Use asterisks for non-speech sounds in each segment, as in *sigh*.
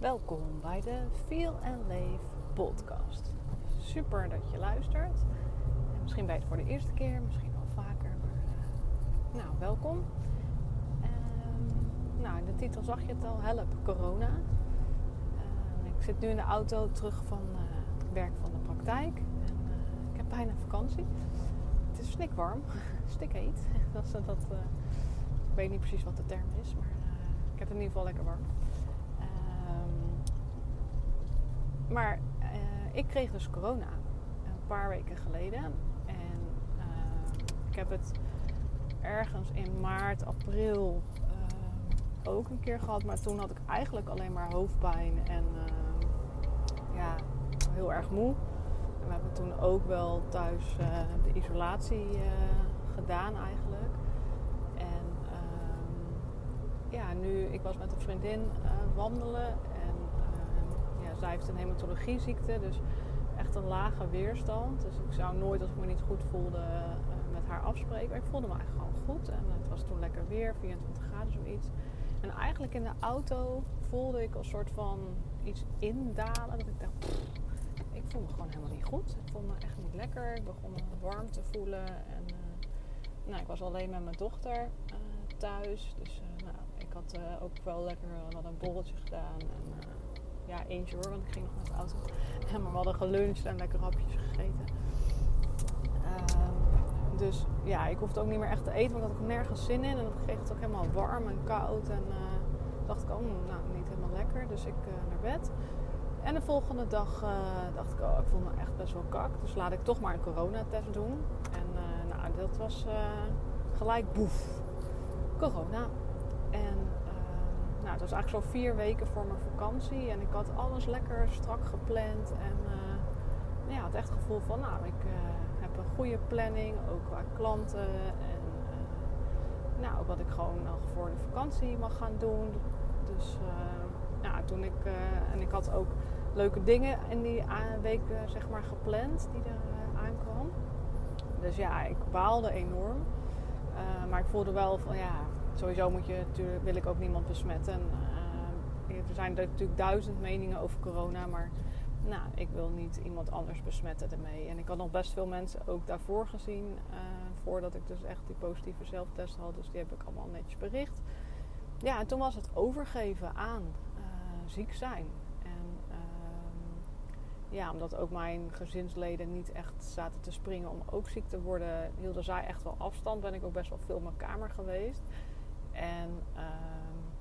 Welkom bij de Feel and Leef podcast. Super dat je luistert. En misschien je het voor de eerste keer, misschien wel vaker, maar uh, nou, welkom. Um, nou, in de titel zag je het al, Help Corona. Uh, ik zit nu in de auto terug van uh, het werk van de praktijk. En, ik heb bijna vakantie. Het is snikwarm, *laughs* stikheet. *laughs* dat, is, dat, ik weet niet precies wat de term is, maar ik heb het in ieder geval lekker warm. Maar uh, ik kreeg dus corona een paar weken geleden. En uh, ik heb het ergens in maart, april uh, ook een keer gehad. Maar toen had ik eigenlijk alleen maar hoofdpijn en ja, heel erg moe. En we hebben toen ook wel thuis de isolatie gedaan eigenlijk. En ja, nu, ik was met een vriendin wandelen zij heeft een hematologieziekte, dus echt een lage weerstand. Dus ik zou nooit, als ik me niet goed voelde, uh, met haar afspreken. Maar ik voelde me eigenlijk gewoon goed. En het was toen lekker weer, 24 graden zoiets. En eigenlijk in de auto voelde ik een soort van iets indalen. Dat ik dacht, ik voel me gewoon helemaal niet goed. Ik voelde me echt niet lekker. Ik begon warm te voelen. En uh, nou, ik was alleen met mijn dochter uh, thuis. Dus nou, ik had ook wel lekker wat een borreltje gedaan. En, ja, eentje hoor, want ik ging nog met de auto. *laughs* maar we hadden geluncht en lekker hapjes gegeten. Uh, dus ja, ik hoefde ook niet meer echt te eten, want ik had ook nergens zin in. En dan kreeg het ook helemaal warm en koud. En uh, dacht ik, oh, nou, niet helemaal lekker. Dus ik uh, naar bed. En de volgende dag uh, dacht ik, oh, ik voel me echt best wel kak. Dus laat ik toch maar een coronatest doen. En nou, dat was gelijk boef. Corona. En nou, het was eigenlijk zo'n vier weken voor mijn vakantie. En ik had alles lekker strak gepland. En uh, ja, had echt het gevoel van, nou, ik uh, heb een goede planning. Ook qua klanten. En uh, nou, wat ik gewoon nog voor de vakantie mag gaan doen. Dus nou, toen ik... en ik had ook leuke dingen in die week zeg maar gepland die er aankwam. Dus ja, ik baalde enorm. maar ik voelde wel van ja, sowieso moet je natuurlijk, wil ik ook niemand besmetten. Uh, er zijn natuurlijk duizend meningen over corona, maar nou, ik wil niet iemand anders besmetten ermee. En ik had nog best veel mensen ook daarvoor gezien, uh, voordat ik dus echt die positieve zelftest had. Dus die heb ik allemaal netjes bericht. Ja, en toen was het overgeven aan uh, ziek zijn. En ehm, ja, omdat ook mijn gezinsleden niet echt zaten te springen om ook ziek te worden, hielden zij echt wel afstand. Ben ik ook best wel veel in mijn kamer geweest. En uh,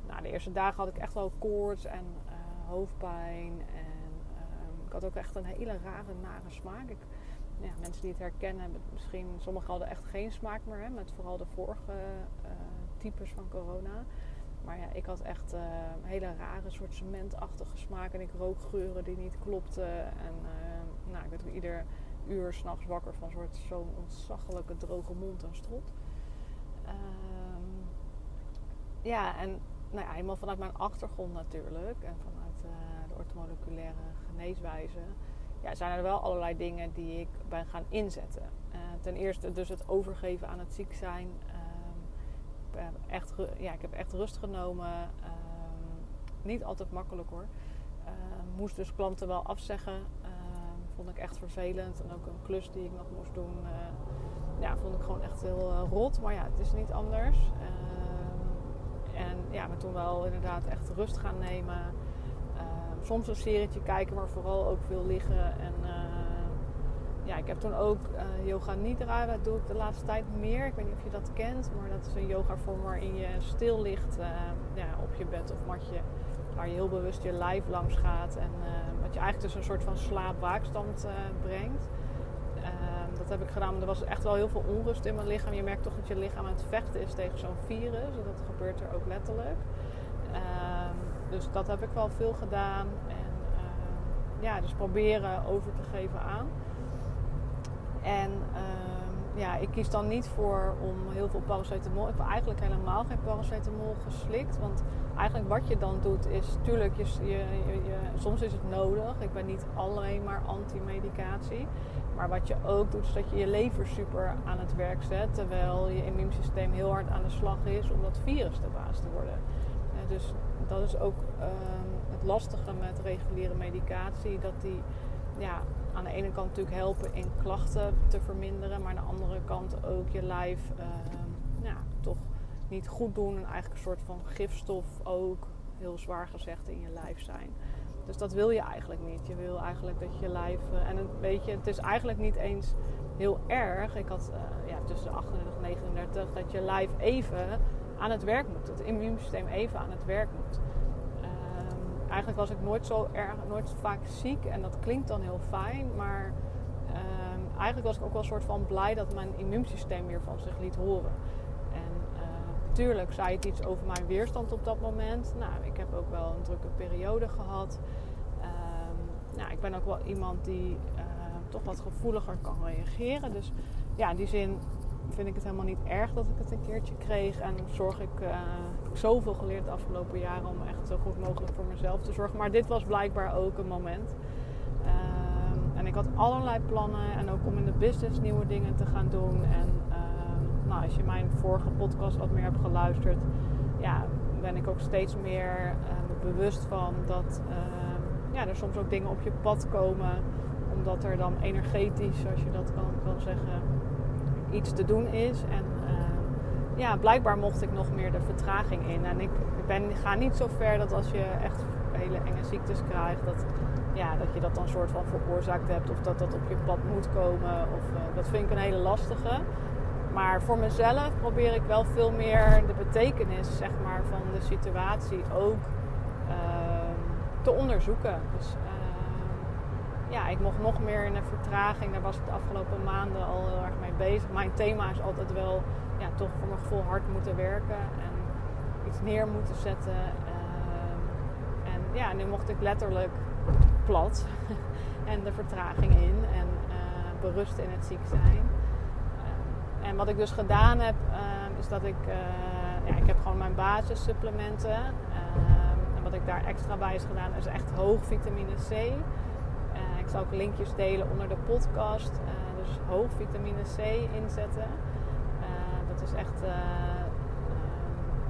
nou, de eerste dagen had ik echt wel koorts en uh, hoofdpijn. En uh, ik had ook echt een hele rare, nare smaak. Ik, ja, mensen die het herkennen, misschien sommigen hadden echt geen smaak meer. Hè, met vooral de vorige eh, types van corona. Maar ja, ik had echt een hele rare soort cementachtige smaak. En ik rook geuren die niet klopten. En nou, ik werd ieder uur s'nachts wakker van zo'n ontzaglijke droge mond en strot ja, en nou ja, helemaal vanuit mijn achtergrond natuurlijk en vanuit uh, de ortomoleculaire geneeswijze, ja, zijn er wel allerlei dingen die ik ben gaan inzetten. Uh, ten eerste dus het overgeven aan het ziek zijn. Uh, echt, ja, ik heb echt rust genomen. Ehm, niet altijd makkelijk hoor. Ehm, moest dus klanten wel afzeggen. vond ik echt vervelend. En ook een klus die ik nog moest doen. ja, vond ik gewoon echt heel rot. Maar ja, het is niet anders. Ja, maar toen wel inderdaad echt rust gaan nemen. Uh, soms een serietje kijken, maar vooral ook veel liggen. En uh, ja, ik heb toen ook uh, yoga nidra. Dat doe ik de laatste tijd meer. Ik weet niet of je dat kent, maar dat is een yoga vorm waarin je stil ligt ja, op je bed of matje. Waar je heel bewust je lijf langs gaat. En wat je eigenlijk dus een soort van slaapwaakstand brengt dat heb ik gedaan. Er was echt wel heel veel onrust in mijn lichaam. Je merkt toch dat je lichaam aan het vechten is tegen zo'n virus. Dat gebeurt er ook letterlijk. Ehm, dus dat heb ik wel veel gedaan. En ehm, ja, dus proberen over te geven aan. En ehm, ja, ik kies dan niet voor om heel veel paracetamol. Ik heb eigenlijk helemaal geen paracetamol geslikt. Want eigenlijk wat je dan doet is, tuurlijk, je, je, soms is het nodig. Ik ben niet alleen maar anti-medicatie. Maar wat je ook doet, is dat je je lever super aan het werk zet. Terwijl je immuunsysteem heel hard aan de slag is om dat virus de baas te worden. dus dat is ook ehm, het lastige met reguliere medicatie. Dat die ja, aan de ene kant natuurlijk helpen in klachten te verminderen. Maar aan de andere kant ook je lijf ehm, ja, toch niet goed doen. En eigenlijk een soort van gifstof ook, heel zwaar gezegd, in je lijf zijn. Dus dat wil je eigenlijk niet. Je wil eigenlijk dat je lijf. Uh, en een beetje, het is eigenlijk niet eens heel erg. Ik had uh, ja, tussen 38 en 39 dat je lijf even aan het werk moet. Het immuunsysteem even aan het werk moet. Um, eigenlijk was ik nooit zo erg, nooit vaak ziek. En dat klinkt dan heel fijn. Maar um, eigenlijk was ik ook wel een soort van blij dat mijn immuunsysteem weer van zich liet horen. En uh, tuurlijk zei het iets over mijn weerstand op dat moment. Nou, ik heb ook wel een drukke periode gehad. Um, nou, ik ben ook wel iemand die uh, toch wat gevoeliger kan reageren. Dus ja, in die zin vind ik het helemaal niet erg dat ik het een keertje kreeg. En zorg ik, ik zoveel geleerd de afgelopen jaren om echt zo goed mogelijk voor mezelf te zorgen. Maar dit was blijkbaar ook een moment. Uh, en ik had allerlei plannen en ook om in de business nieuwe dingen te gaan doen. En als je mijn vorige podcast wat meer hebt geluisterd, ja, ben ik ook steeds meer ehm, bewust van dat ehm, ja, er soms ook dingen op je pad komen. Omdat er dan energetisch, als je dat kan, kan zeggen, iets te doen is. En uh, ja, blijkbaar mocht ik nog meer de vertraging in. En ik ben, ga niet zo ver dat als je echt hele enge ziektes krijgt, dat, ja, dat je dat dan soort van veroorzaakt hebt. Of dat dat op je pad moet komen. Of, uh, dat vind ik een hele lastige. Maar voor mezelf probeer ik wel veel meer de betekenis zeg maar, van de situatie ook uh, te onderzoeken. Dus ja, ik mocht nog meer in een vertraging. Daar was ik de afgelopen maanden al heel erg mee bezig. Mijn thema is altijd wel ja, toch voor mijn gevoel hard moeten werken en iets neer moeten zetten. Uh, en ja, nu mocht ik letterlijk plat *laughs* en de vertraging in en uh, berust in het ziek zijn. Uh, en wat ik dus gedaan heb, ehm, is dat ik, eh, ja, ik heb gewoon mijn basissupplementen. Ehm, en wat ik daar extra bij is gedaan, is echt hoog vitamine C. Ik zal ook linkjes delen onder de podcast. Uh, dus hoog vitamine C inzetten. Uh, dat is echt uh,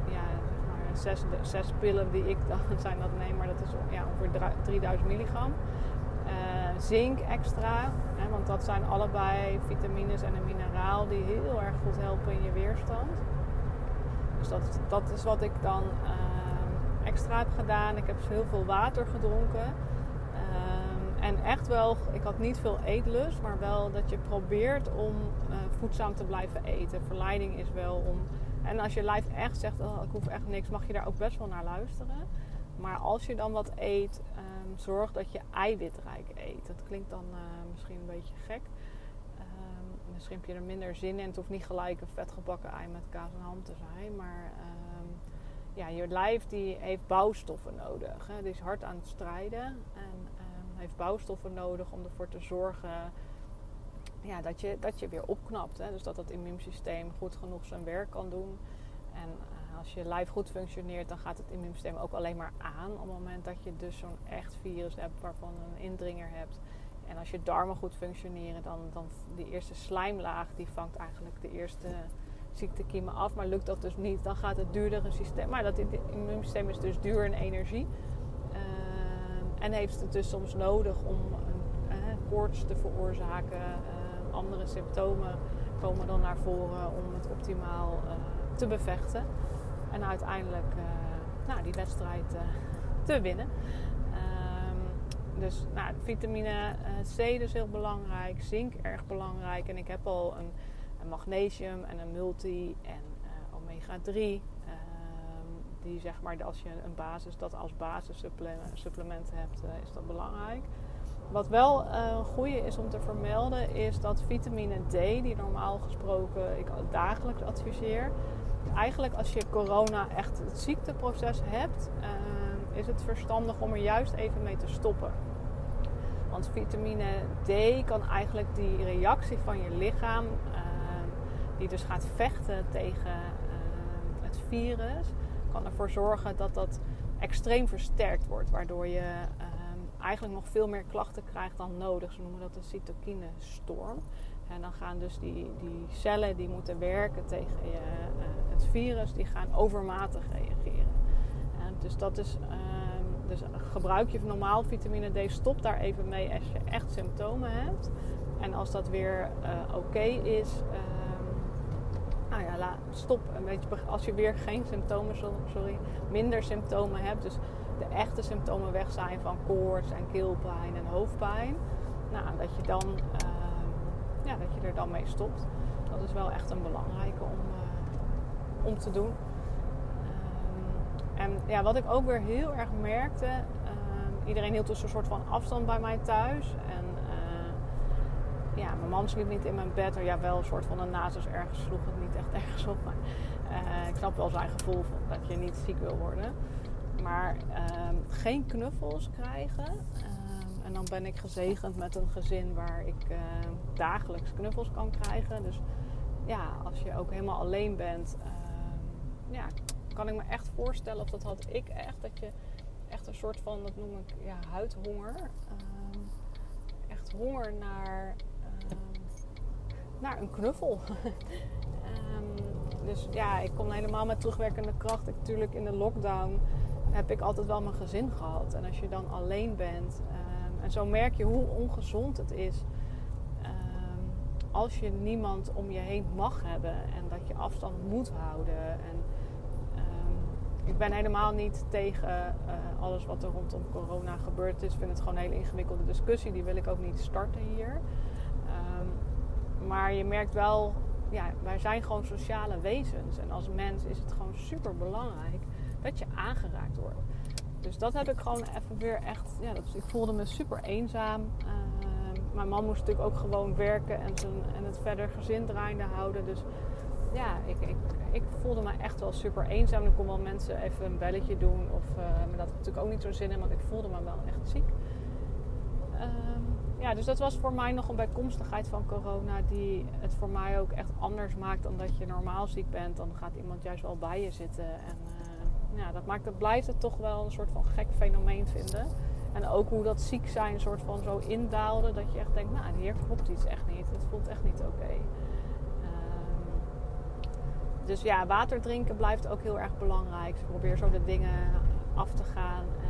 ja, maar zes, zes, pillen die ik dan *laughs* zijn dat neem, maar dat is ja, ongeveer 3000 milligram. Zink extra, hè, want dat zijn allebei vitamines en een mineraal die heel erg goed helpen in je weerstand. Dus dat, dat is wat ik dan extra heb gedaan. Ik heb heel veel water gedronken. En echt wel, ik had niet veel eetlust, maar wel dat je probeert om uh, voedzaam te blijven eten. Verleiding is wel om. En als je lijf echt zegt, oh, ik hoef echt niks, mag je daar ook best wel naar luisteren. Maar als je dan wat eet, um, zorg dat je eiwitrijk eet. Dat klinkt dan uh, misschien een beetje gek. Um, misschien heb je er minder zin in. Het hoeft niet gelijk een vetgebakken ei met kaas en ham te zijn. Maar um, ja, je lijf die heeft bouwstoffen nodig. Hè. Die is hard aan het strijden. En heeft bouwstoffen nodig om ervoor te zorgen ja, dat, je, dat je weer opknapt. Hè? Dus dat het immuunsysteem goed genoeg zijn werk kan doen. En als je lijf goed functioneert, dan gaat het immuunsysteem ook alleen maar aan. Op het moment dat je dus zo'n echt virus hebt waarvan een indringer hebt. En als je darmen goed functioneren, dan, dan die eerste slijmlaag die vangt eigenlijk de eerste ziektekiemen af. Maar lukt dat dus niet, dan gaat het duurdere systeem. Maar dat immuunsysteem is dus duur in energie. En heeft het dus soms nodig om een eh, koorts te veroorzaken. Uh, andere symptomen komen dan naar voren om het optimaal uh, te bevechten. En uiteindelijk nou, die wedstrijd te winnen. Um, dus nou, vitamine C is heel belangrijk, zink erg belangrijk. En ik heb al een, een magnesium en een multi en omega 3 die zeg maar, als je een basis, dat als basissupplement hebt, is dat belangrijk. Wat wel een goede is om te vermelden, is dat vitamine D, die normaal gesproken ik dagelijks adviseer. Eigenlijk als je corona echt het ziekteproces hebt, uh, is het verstandig om er juist even mee te stoppen. Want vitamine D kan eigenlijk die reactie van je lichaam, die dus gaat vechten tegen het virus, kan ervoor zorgen dat dat extreem versterkt wordt. Waardoor je eigenlijk nog veel meer klachten krijgt dan nodig. Ze noemen dat een cytokinestorm. En dan gaan dus die, die cellen die moeten werken tegen je, uh, het virus, die gaan overmatig reageren. En dus dat is. Ehm, dus gebruik je normaal vitamine D, stop daar even mee als je echt symptomen hebt. En als dat weer oké is, nou ja, stop een beetje. Als je weer geen symptomen, sorry, minder symptomen hebt. Dus de echte symptomen weg zijn van koorts en keelpijn en hoofdpijn. Nou, dat je, dan, ehm, ja, dat je er dan mee stopt. Dat is wel echt een belangrijke om, uh, om te doen. Ehm, en ja, wat ik ook weer heel erg merkte. Ehm, iedereen hield dus een soort van afstand bij mij thuis. En uh, ja, mijn man sliep niet in mijn bed. Er ja, wel een soort van een nasus ergens sloeg het niet echt *laughs* ergens op. Maar uh, ik snap wel zijn gevoel dat je niet ziek wil worden. Maar ehm, geen knuffels krijgen. Ehm, en dan ben ik gezegend met een gezin waar ik ehm, dagelijks knuffels kan krijgen. Dus ja, als je ook helemaal alleen bent, ja, kan ik me echt voorstellen, of dat had ik echt, dat je echt een soort van, dat noem ik ja, huidhonger. echt honger naar, naar een knuffel. *laughs* dus ja, ik kom helemaal met terugwerkende kracht. Natuurlijk in de lockdown heb ik altijd wel mijn gezin gehad. En als je dan alleen bent, en zo merk je hoe ongezond het is um, als je niemand om je heen mag hebben en dat je afstand moet houden. En, um, ik ben helemaal niet tegen uh, alles wat er rondom corona gebeurd is. Ik vind het gewoon een hele ingewikkelde discussie. Die wil ik ook niet starten hier. maar je merkt wel, ja, wij zijn gewoon sociale wezens. En als mens is het gewoon super belangrijk dat je aangeraakt wordt. Dus dat heb ik gewoon even weer echt. Ja, dat, ik voelde me super eenzaam. Uh, mijn man moest natuurlijk ook gewoon werken en, en het verder gezin draaiende houden. Dus ja, ik, ik, ik voelde me echt wel super eenzaam. Ik kon wel mensen even een belletje doen. Of, uh, maar dat had natuurlijk ook niet zo zin in, want ik voelde me wel echt ziek. Ehm, ja, dus dat was voor mij nog een bijkomstigheid van corona die het voor mij ook echt anders maakt dan dat je normaal ziek bent. Dan gaat iemand juist wel bij je zitten en ja, dat maakt het, blijft het toch wel een soort van gek fenomeen vinden. En ook hoe dat ziek zijn een soort van zo indaalde. Dat je echt denkt, nou hier klopt iets echt niet. Het voelt echt niet oké. Ehm, dus ja, water drinken blijft ook heel erg belangrijk. Probeer zo de dingen af te gaan. Uh,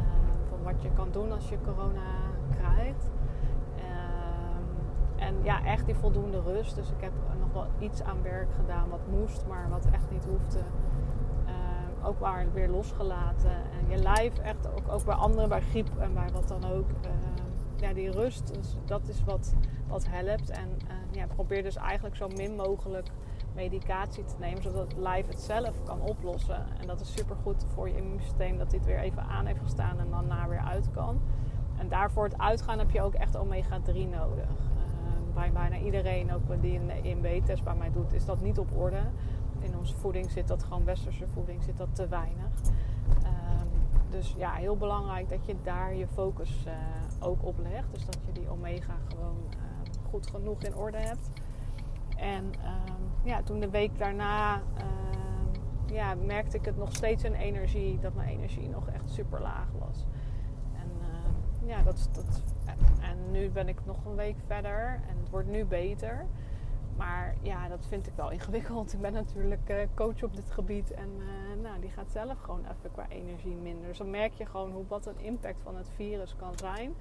van wat je kan doen als je corona krijgt. Ehm, en ja, echt die voldoende rust. Dus ik heb nog wel iets aan werk gedaan wat moest, maar wat echt niet hoefde ook maar weer losgelaten. En je lijf echt ook, ook bij anderen, bij griep en bij wat dan ook. Uh, ja, die rust, dus dat is wat, wat helpt. En uh, ja, probeer dus eigenlijk zo min mogelijk medicatie te nemen, zodat het lijf het zelf kan oplossen. En dat is super goed voor je immuunsysteem, dat dit weer even aan heeft gestaan en daarna weer uit kan. En daarvoor het uitgaan heb je ook echt omega-3 nodig. Uh, bij bijna iedereen, ook die een EMB-test bij mij doet, is dat niet op orde in onze voeding zit dat gewoon westerse voeding zit dat te weinig. Um, dus ja, heel belangrijk dat je daar je focus uh, ook op legt. Dus dat je die omega gewoon uh, goed genoeg in orde hebt. En um, ja, toen de week daarna uh, ja, merkte ik het nog steeds in energie, dat mijn energie nog echt super laag was. En ja, dat, dat, en nu ben ik nog een week verder en het wordt nu beter. Maar ja, dat vind ik wel ingewikkeld. Ik ben natuurlijk uh, coach op dit gebied. En uh, nou, die gaat zelf gewoon even qua energie minder. Dus dan merk je gewoon hoe, wat een impact van het virus kan zijn.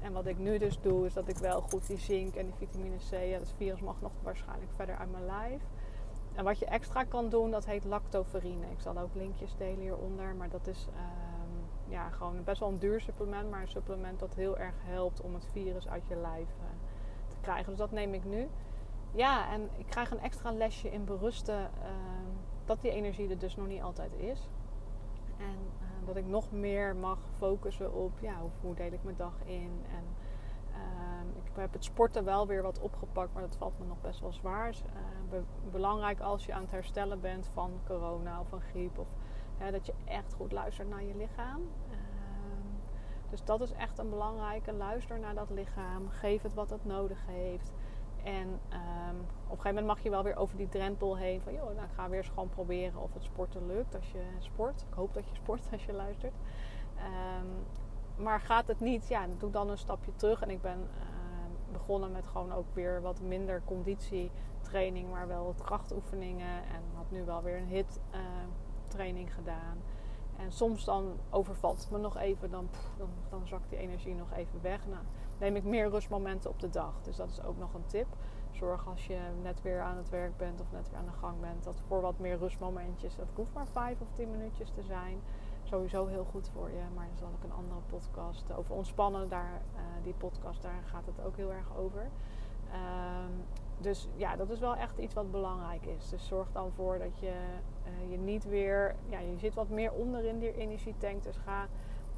En wat ik nu dus doe, is dat ik wel goed die zink en die vitamine C... Ja, het virus mag nog waarschijnlijk verder uit mijn lijf. En wat je extra kan doen, dat heet lactoferine. Ik zal ook linkjes delen hieronder. Maar dat is uh, ja, gewoon best wel een duur supplement. Maar een supplement dat heel erg helpt om het virus uit je lijf uh, te krijgen. Dus dat neem ik nu ja, en ik krijg een extra lesje in berusten uh, dat die energie er dus nog niet altijd is. En uh, dat ik nog meer mag focussen op ja, hoe, hoe deel ik mijn dag in. En uh, ik heb het sporten wel weer wat opgepakt, maar dat valt me nog best wel zwaar. Dus, be belangrijk als je aan het herstellen bent van corona of van griep. Of dat je echt goed luistert naar je lichaam. Ehm, dus dat is echt een belangrijke. Luister naar dat lichaam. Geef het wat het nodig heeft. En um, op een gegeven moment mag je wel weer over die drempel heen. Van joh, nou, ik ga weer eens gewoon proberen of het sporten lukt als je sport. Ik hoop dat je sport als je luistert. Um, maar gaat het niet, ja, doe dan een stapje terug. En ik ben uh, begonnen met gewoon ook weer wat minder conditietraining, maar wel krachtoefeningen. En had nu wel weer een hit uh, training gedaan. En soms dan overvalt het me nog even, dan, dan, dan zakt die energie nog even weg. Nou, neem ik meer rustmomenten op de dag. Dus dat is ook nog een tip. Zorg als je net weer aan het werk bent of net weer aan de gang bent, dat voor wat meer rustmomentjes, dat hoeft maar vijf of tien minuutjes te zijn. Sowieso heel goed voor je, maar dan zal ik een andere podcast over ontspannen. Daar, uh, die podcast, daar gaat het ook heel erg over. Um, dus ja, dat is wel echt iets wat belangrijk is. Dus zorg dan voor dat je uh, je niet weer, ja, je zit wat meer onder in die energietank. Dus ga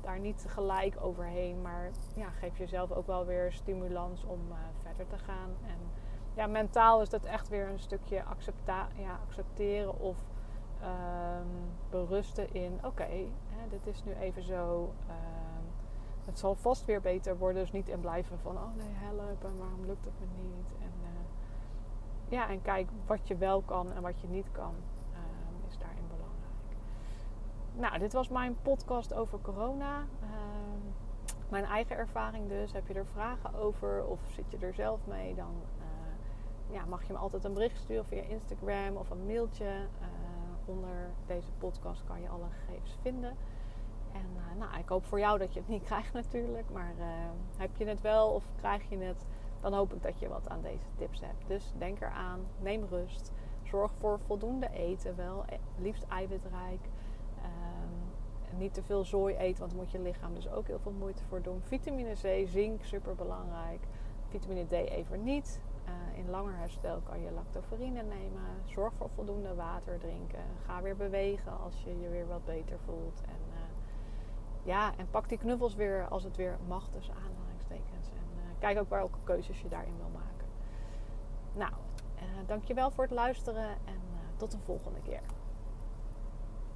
daar niet gelijk overheen. Maar ja, geef jezelf ook wel weer stimulans om uh, verder te gaan. En ja, mentaal is dat echt weer een stukje accepta ja, accepteren of um, berusten in: oké, dit is nu even zo. Um, het zal vast weer beter worden. Dus niet in blijven van: oh nee, help en waarom lukt het me niet? En, uh, ja, en kijk wat je wel kan en wat je niet kan. Um, is daarin belangrijk. Nou, dit was mijn podcast over corona. mijn eigen ervaring dus. Heb je er vragen over of zit je er zelf mee? Dan ja, mag je me altijd een bericht sturen via Instagram of een mailtje. Uh, onder deze podcast kan je alle gegevens vinden. En uh, nou, ik hoop voor jou dat je het niet *laughs* krijgt natuurlijk. Maar heb je het wel of krijg je het, dan hoop ik dat je wat aan deze tips hebt. Dus denk eraan, neem rust. Zorg voor voldoende eten wel. Liefst eiwitrijk. Um, niet te veel zooi eten, want dan moet je lichaam dus ook heel veel moeite voor doen. Vitamine C, zink, super belangrijk. Vitamine D even niet. Uh, in langer herstel kan je lactoferine nemen. Zorg voor voldoende water drinken. Ga weer bewegen als je je weer wat beter voelt. En, uh, ja, en pak die knuffels weer als het weer mag, tussen aanhalingstekens. En uh, kijk ook welke keuzes je daarin wil maken. Nou, dankjewel voor het luisteren en tot de volgende keer.